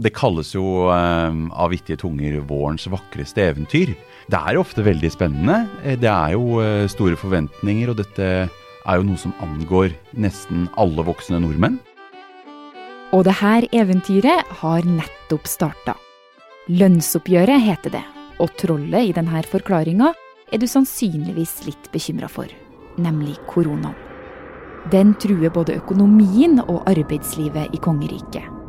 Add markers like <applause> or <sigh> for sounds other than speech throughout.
Det kalles jo eh, av vittige tunger vårens vakreste eventyr. Det er jo ofte veldig spennende. Eh, det er jo eh, store forventninger, og dette er jo noe som angår nesten alle voksne nordmenn. Og det her eventyret har nettopp starta. Lønnsoppgjøret heter det, og trollet i denne forklaringa er du sannsynligvis litt bekymra for, nemlig koronaen. Den truer både økonomien og arbeidslivet i kongeriket.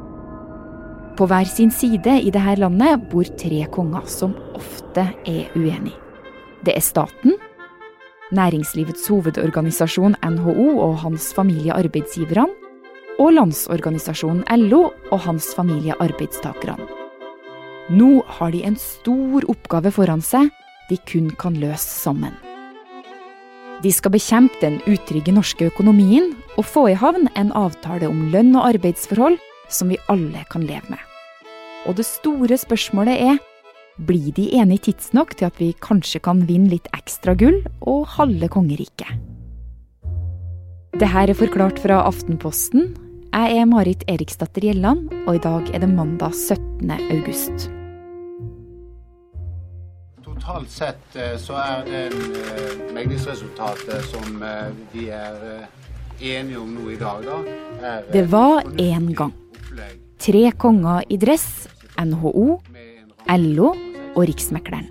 På hver sin side i dette landet bor tre konger som ofte er uenige. Det er staten, næringslivets hovedorganisasjon NHO og hans familie arbeidsgiverne, og Landsorganisasjonen LO og hans familie arbeidstakerne. Nå har de en stor oppgave foran seg de kun kan løse sammen. De skal bekjempe den utrygge norske økonomien og få i havn en avtale om lønn og arbeidsforhold som vi alle kan leve med. Og det store spørsmålet er blir de enige tidsnok til at vi kanskje kan vinne litt ekstra gull og halve kongeriket? Det her er forklart fra Aftenposten. Jeg er Marit Eriksdatter Gjelland, og i dag er det mandag 17. august. Totalt sett eh, så er det eh, meglingsresultatet som eh, vi er enige om nå i dag, da Det var en gang. Tre konger i dress, NHO, LO og Riksmekleren.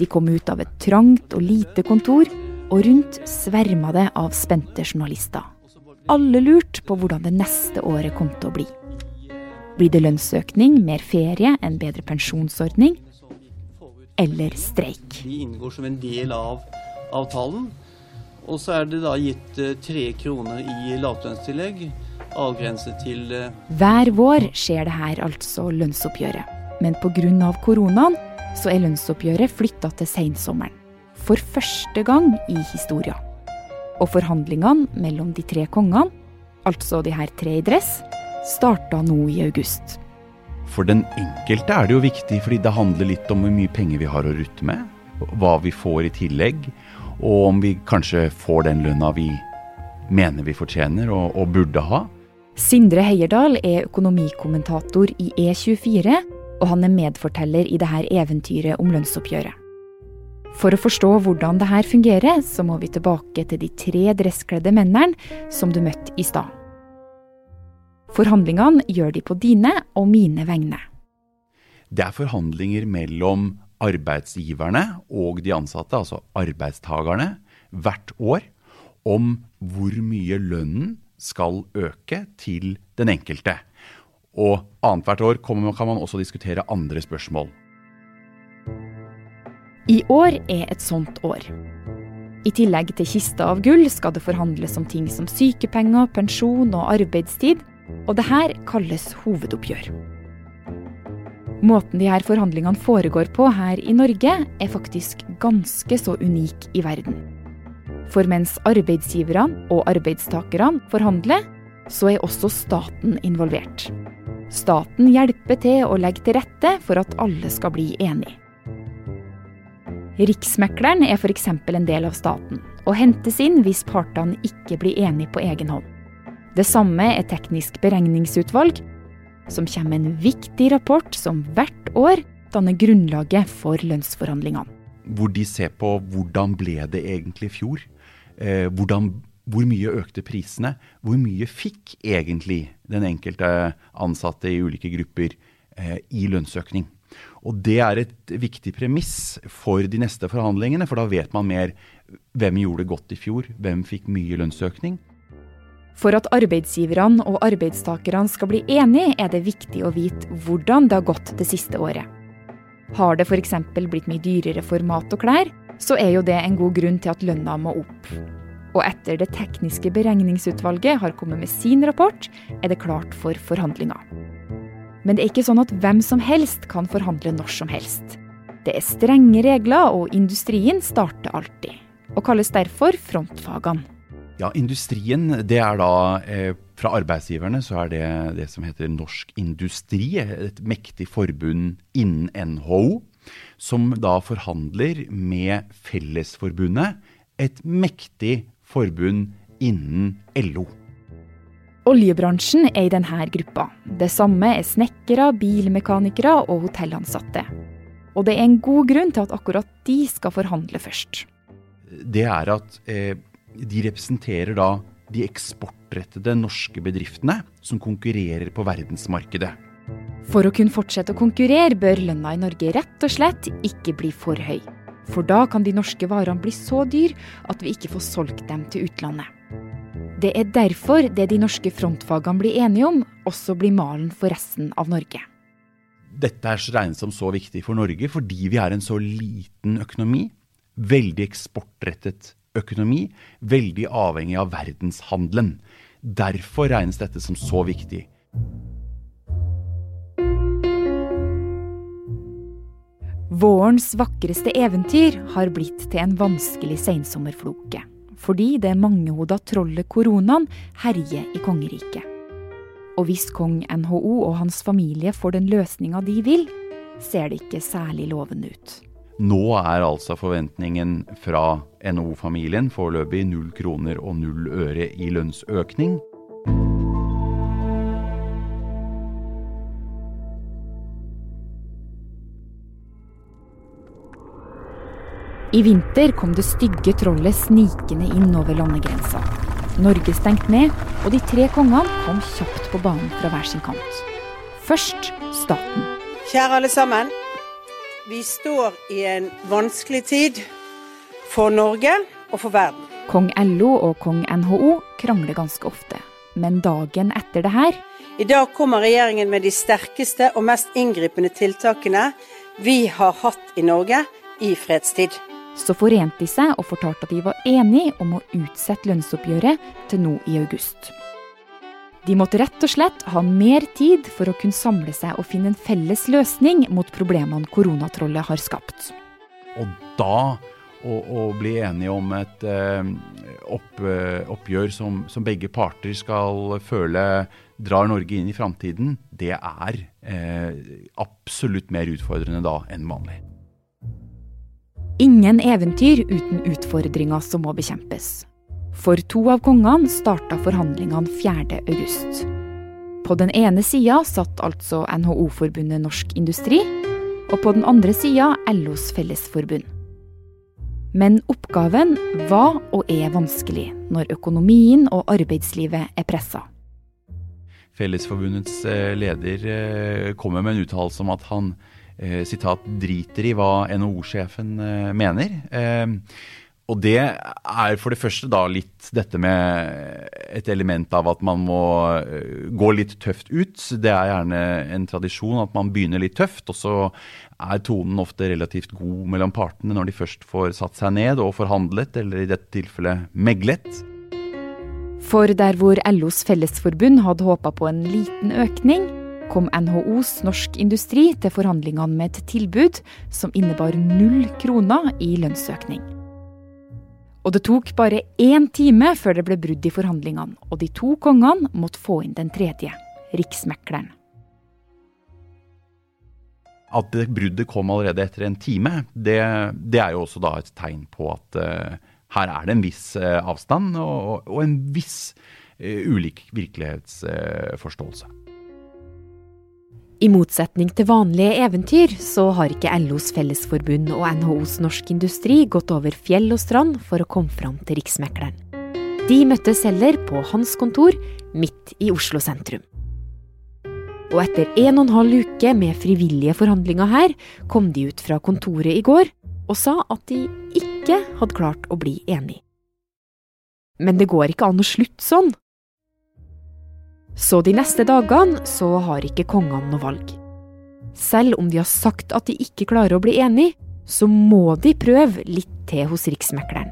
De kom ut av et trangt og lite kontor, og rundt sverma det av spente journalister. Alle lurte på hvordan det neste året kom til å bli. Blir det lønnsøkning, mer ferie, en bedre pensjonsordning? Eller streik? De inngår som en del av avtalen. Og så er det da gitt eh, tre kroner i lavlønnstillegg avgrenset til eh, Hver vår skjer det her altså lønnsoppgjøret. Men pga. koronaen så er lønnsoppgjøret flytta til sensommeren. For første gang i historia. Og forhandlingene mellom de tre kongene, altså de her tre i dress, starta nå i august. For den enkelte er det jo viktig, fordi det handler litt om hvor mye penger vi har å rutte med. Hva vi får i tillegg, og om vi kanskje får den lønna vi mener vi fortjener og, og burde ha. Sindre Heierdal er økonomikommentator i E24, og han er medforteller i dette eventyret om lønnsoppgjøret. For å forstå hvordan dette fungerer, så må vi tilbake til de tre dresskledde mennene som du møtte i stad. Forhandlingene gjør de på dine og mine vegne. Det er forhandlinger mellom arbeidsgiverne og de ansatte, altså arbeidstakerne, hvert år om hvor mye lønnen skal øke til den enkelte. Og annethvert år kan man også diskutere andre spørsmål. I år er et sånt år. I tillegg til kista av gull skal det forhandles om ting som sykepenger, pensjon og arbeidstid, og det her kalles hovedoppgjør. Måten de her forhandlingene foregår på her i Norge, er faktisk ganske så unik i verden. For mens arbeidsgiverne og arbeidstakerne forhandler, så er også staten involvert. Staten hjelper til å legge til rette for at alle skal bli enige. Riksmekleren er f.eks. en del av staten, og hentes inn hvis partene ikke blir enige på egen hånd. Det samme er Teknisk beregningsutvalg, som kommer med en viktig rapport som hvert år danner grunnlaget for lønnsforhandlingene. Hvor de ser på hvordan ble det egentlig i fjor? Eh, hvordan, hvor mye økte prisene? Hvor mye fikk egentlig den enkelte ansatte i ulike grupper eh, i lønnsøkning? Og Det er et viktig premiss for de neste forhandlingene, for da vet man mer hvem gjorde det godt i fjor, hvem fikk mye lønnsøkning. For at arbeidsgiverne og arbeidstakerne skal bli enige, er det viktig å vite hvordan det har gått det siste året. Har det f.eks. blitt mye dyrere for mat og klær, så er jo det en god grunn til at lønna må opp. Og etter det tekniske beregningsutvalget har kommet med sin rapport, er det klart for forhandlinger. Men det er ikke sånn at hvem som helst kan forhandle når som helst. Det er strenge regler, og industrien starter alltid. Og kalles derfor frontfagene. Ja, industrien, det er da eh, Fra arbeidsgiverne så er det det som heter Norsk Industri. Et mektig forbund innen NHO som da forhandler med Fellesforbundet, et mektig forbund innen LO. Oljebransjen er i denne gruppa. Det samme er snekkere, bilmekanikere og hotellansatte. Og det er en god grunn til at akkurat de skal forhandle først. Det er at eh, de representerer da de eksportrettede norske bedriftene som konkurrerer på verdensmarkedet. For å kunne fortsette å konkurrere bør lønna i Norge rett og slett ikke bli for høy. For da kan de norske varene bli så dyr at vi ikke får solgt dem til utlandet. Det er derfor det de norske frontfagene blir enige om, også blir malen for resten av Norge. Dette er regnet som så viktig for Norge fordi vi er en så liten økonomi. Veldig eksportrettet økonomi. Veldig avhengig av verdenshandelen. Derfor regnes dette som så viktig. Vårens vakreste eventyr har blitt til en vanskelig sensommerfloke. Fordi det mangehoda trollet koronaen herjer i kongeriket. Og hvis kong NHO og hans familie får den løsninga de vil, ser det ikke særlig lovende ut. Nå er altså forventningen fra NHO-familien foreløpig null kroner og null øre i lønnsøkning. I vinter kom det stygge trollet snikende inn over landegrensa. Norge stengt ned, og de tre kongene kom kjapt på banen fra hver sin kant. Først staten. Kjære alle sammen. Vi står i en vanskelig tid for Norge og for verden. Kong LO og kong NHO krangler ganske ofte. Men dagen etter det her I dag kommer regjeringen med de sterkeste og mest inngripende tiltakene vi har hatt i Norge i fredstid så forente de seg og fortalte at de var enige om å utsette lønnsoppgjøret til nå i august. De måtte rett og slett ha mer tid for å kunne samle seg og finne en felles løsning mot problemene koronatrollet har skapt. Og da å, å bli enige om et eh, opp, eh, oppgjør som, som, begge parter skal føle drar Norge inn i framtiden, det er eh, absolutt mer utfordrende da enn vanlig. Ingen eventyr uten utfordringer som må bekjempes. For to av kongene starta forhandlingene 4. august. På den ene sida satt altså NHO-forbundet Norsk Industri, og på den andre sida LOs Fellesforbund. Men oppgaven var og er vanskelig når økonomien og arbeidslivet er pressa. Fellesforbundets eh, leder eh, kommer med en uttalelse om at han sitat, driter i hva NHO-sjefen eh, mener. Eh, og det er for det første da litt dette med et element av at man må eh, gå litt tøft ut. Det er gjerne en tradisjon at man begynner litt tøft, og så er tonen ofte relativt god mellom partene når de først får satt seg ned og forhandlet, eller i dette tilfellet meglet. For der hvor LOs Fellesforbund hadde håpa på en liten økning, kom NHOs Norsk Industri til forhandlingene med et tilbud som innebar null kroner i lønnsøkning. Og det tok bare én time før det ble brudd i forhandlingene, og de to kongene måtte få inn den tredje, riksmekleren. At det bruddet kom allerede etter en time, det, det er jo også et tegn på at uh, her er det en viss uh, avstand og, og, en viss uh, ulik virkelighetsforståelse. I motsetning til vanlige eventyr, så har ikke LOs Fellesforbund og NHOs Norsk Industri gått over fjell og strand for å komme fram til Riksmekleren. De møttes heller på hans kontor midt i Oslo sentrum. Og etter en og en halv uke med frivillige forhandlinger her, kom de ut fra kontoret i går og sa at de ikke hadde klart å bli enige. Men det går ikke an å slutte sånn. Så de neste dagene så har ikke kongene noe valg. Selv om de har sagt at de ikke klarer å bli enige, så må de prøve litt til hos Riksmekleren.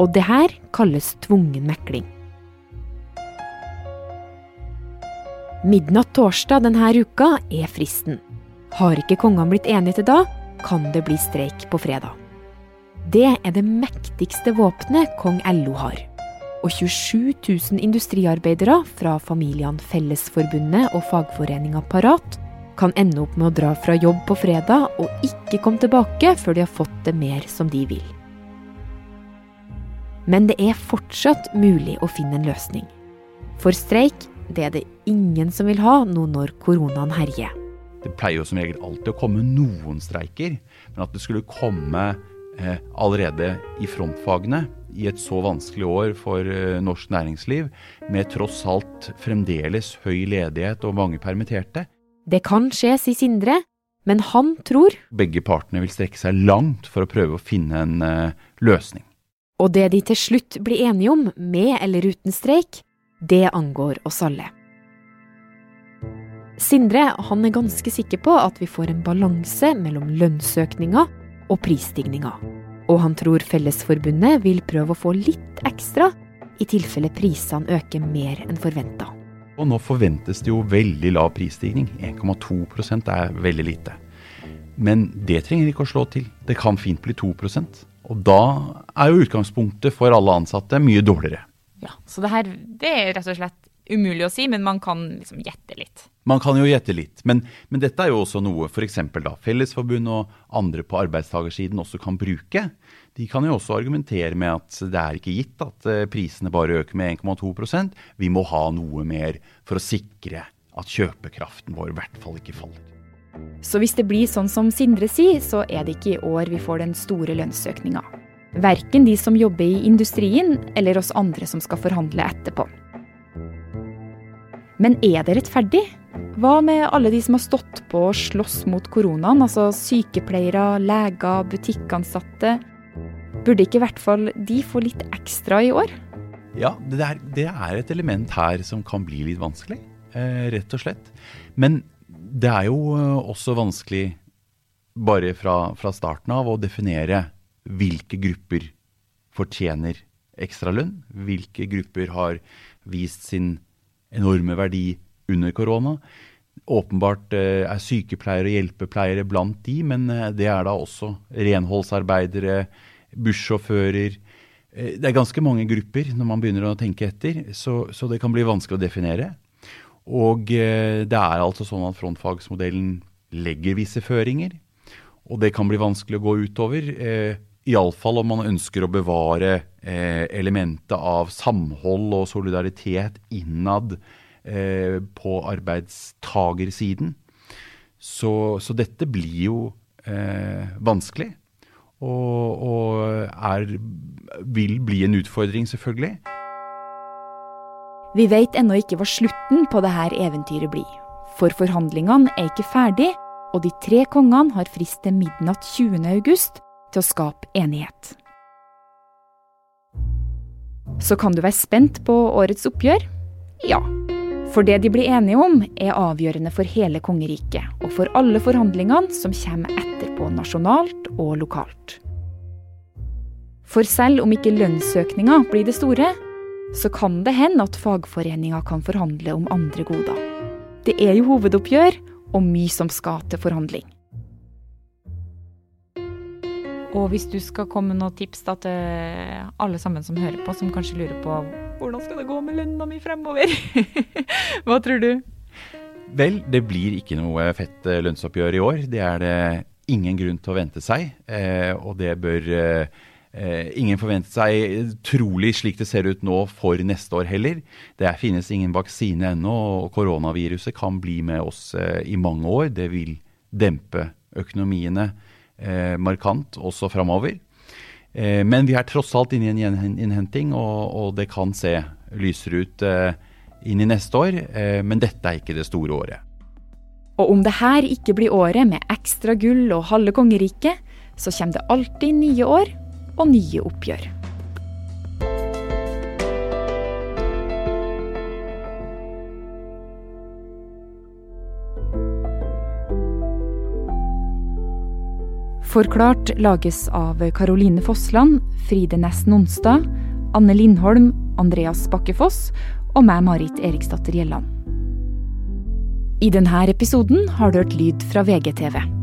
Og det her kalles tvungen mekling. Midnatt torsdag denne uka er fristen. Har ikke kongene blitt enige til da, kan det bli streik på fredag. Det er det mektigste våpenet kong LO har og 27 000 industriarbeidere fra familiene Fellesforbundet og fagforeninga Parat kan ende opp med å dra fra jobb på fredag og ikke komme tilbake før de har fått det mer som de vil. Men det er fortsatt mulig å finne en løsning. For streik det er det ingen som vil ha nå når koronaen herjer. Det pleier jo som regel alltid å komme noen streiker, men at det skulle komme allerede i frontfagene i et så vanskelig år for eh, norsk næringsliv, med tross alt fremdeles høy ledighet og mange permitterte. Det kan skje, sier Sindre, men han tror Begge partene vil strekke seg langt for å prøve å finne en eh, løsning. Og det de til slutt blir enige om, med eller uten streik, det angår oss alle. Sindre han er ganske sikker på at vi får en balanse mellom lønnsøkninga og prisstigninga. Og han tror Fellesforbundet vil prøve å få litt ekstra i tilfelle prisene øker mer enn forventa. Og nå forventes det jo veldig lav prisstigning. 1,2% er veldig lite. Men det trenger ikke å slå til. Det kan fint bli 2% Og da er jo utgangspunktet for alle ansatte mye dårligere. Ja, Så det her det er rett og slett umulig å si, men man kan liksom gjette litt. Man kan jo gjette litt, men, men dette er jo også noe f.eks. Fellesforbundet og andre på arbeidstakersiden også kan bruke. De kan jo også argumentere med at det er ikke gitt at eh, prisene bare øker med 1,2% Vi må ha noe mer for å sikre at kjøpekraften vår i hvert fall ikke faller. Så hvis det blir sånn som Sindre sier, så er det ikke i år vi får den store lønnsøkninga. Verken de som jobber i industrien, eller oss andre som skal forhandle etterpå. Men er det rettferdig? Hva med alle de som har stått på og slåss mot koronaen, altså sykepleiere, leger, butikkansatte? Burde ikke i hvert fall de få litt ekstra i år? Ja, det er, det er et element her som kan bli litt vanskelig, eh, rett og slett. Men det er jo eh, også vanskelig bare fra, fra starten av å definere hvilke grupper fortjener ekstra lønn, Hvilke grupper har vist sin enorme verdi under korona. Åpenbart eh, er sykepleiere og hjelpepleiere blant de, men eh, det er da også renholdsarbeidere, bussjåfører. Eh, det er ganske mange grupper når man begynner å tenke etter, så, så det kan bli vanskelig å definere. Og det er altså sånn at frontfagsmodellen legger visse føringer, og det kan bli vanskelig å gå utover. Iallfall om man ønsker å bevare eh, elementet av samhold og solidaritet innad eh, på arbeidstagersiden. Så, så, dette blir jo eh, vanskelig. Og, og er, vil bli en utfordring, selvfølgelig. Vi vet ennå ikke hva slutten på dette eventyret blir. For forhandlingene er ikke ferdig, og de tre kongene har frist til midnatt 20. til å skape enighet. Så kan du være spent på årets oppgjør? Ja. For det de blir enige om, er avgjørende for hele kongeriket, og for alle forhandlingene som kommer etterpå nasjonalt og lokalt. For selv om ikke lønnsøkninga blir det store, så kan det hende at fagforeninga kan forhandle om andre goder. Det er jo hovedoppgjør, og mye som skal til forhandling. Og hvis du skal komme med noen tips da, til alle sammen som hører på, som kanskje lurer på hvordan skal det gå med lønna mi fremover? <laughs> Hva tror du? Vel, det blir ikke noe fett eh, lønnsoppgjør i år. Det er det ingen grunn til å vente seg. Eh, og det bør eh, ingen forvente seg trolig slik det ser ut nå for neste år heller. Det finnes ingen vaksine ennå, og koronaviruset kan bli med oss i mange år. Det vil dempe økonomiene eh, markant også framover. Eh, men vi er tross alt inne i en innhenting, og, og det kan se lysere ut eh, inn i neste år. Eh, men dette er ikke det store året. Og om det her ikke blir året med ekstra gull og halve kongeriket, så kommer det alltid nye år og nye oppgjør. Forklart lages av Caroline Fossland, Fride Næss Nonstad, Anne Lindholm, Andreas Bakkefoss og meg, Marit Eriksdatter Gjelland. I denne episoden har du hørt lyd fra VGTV.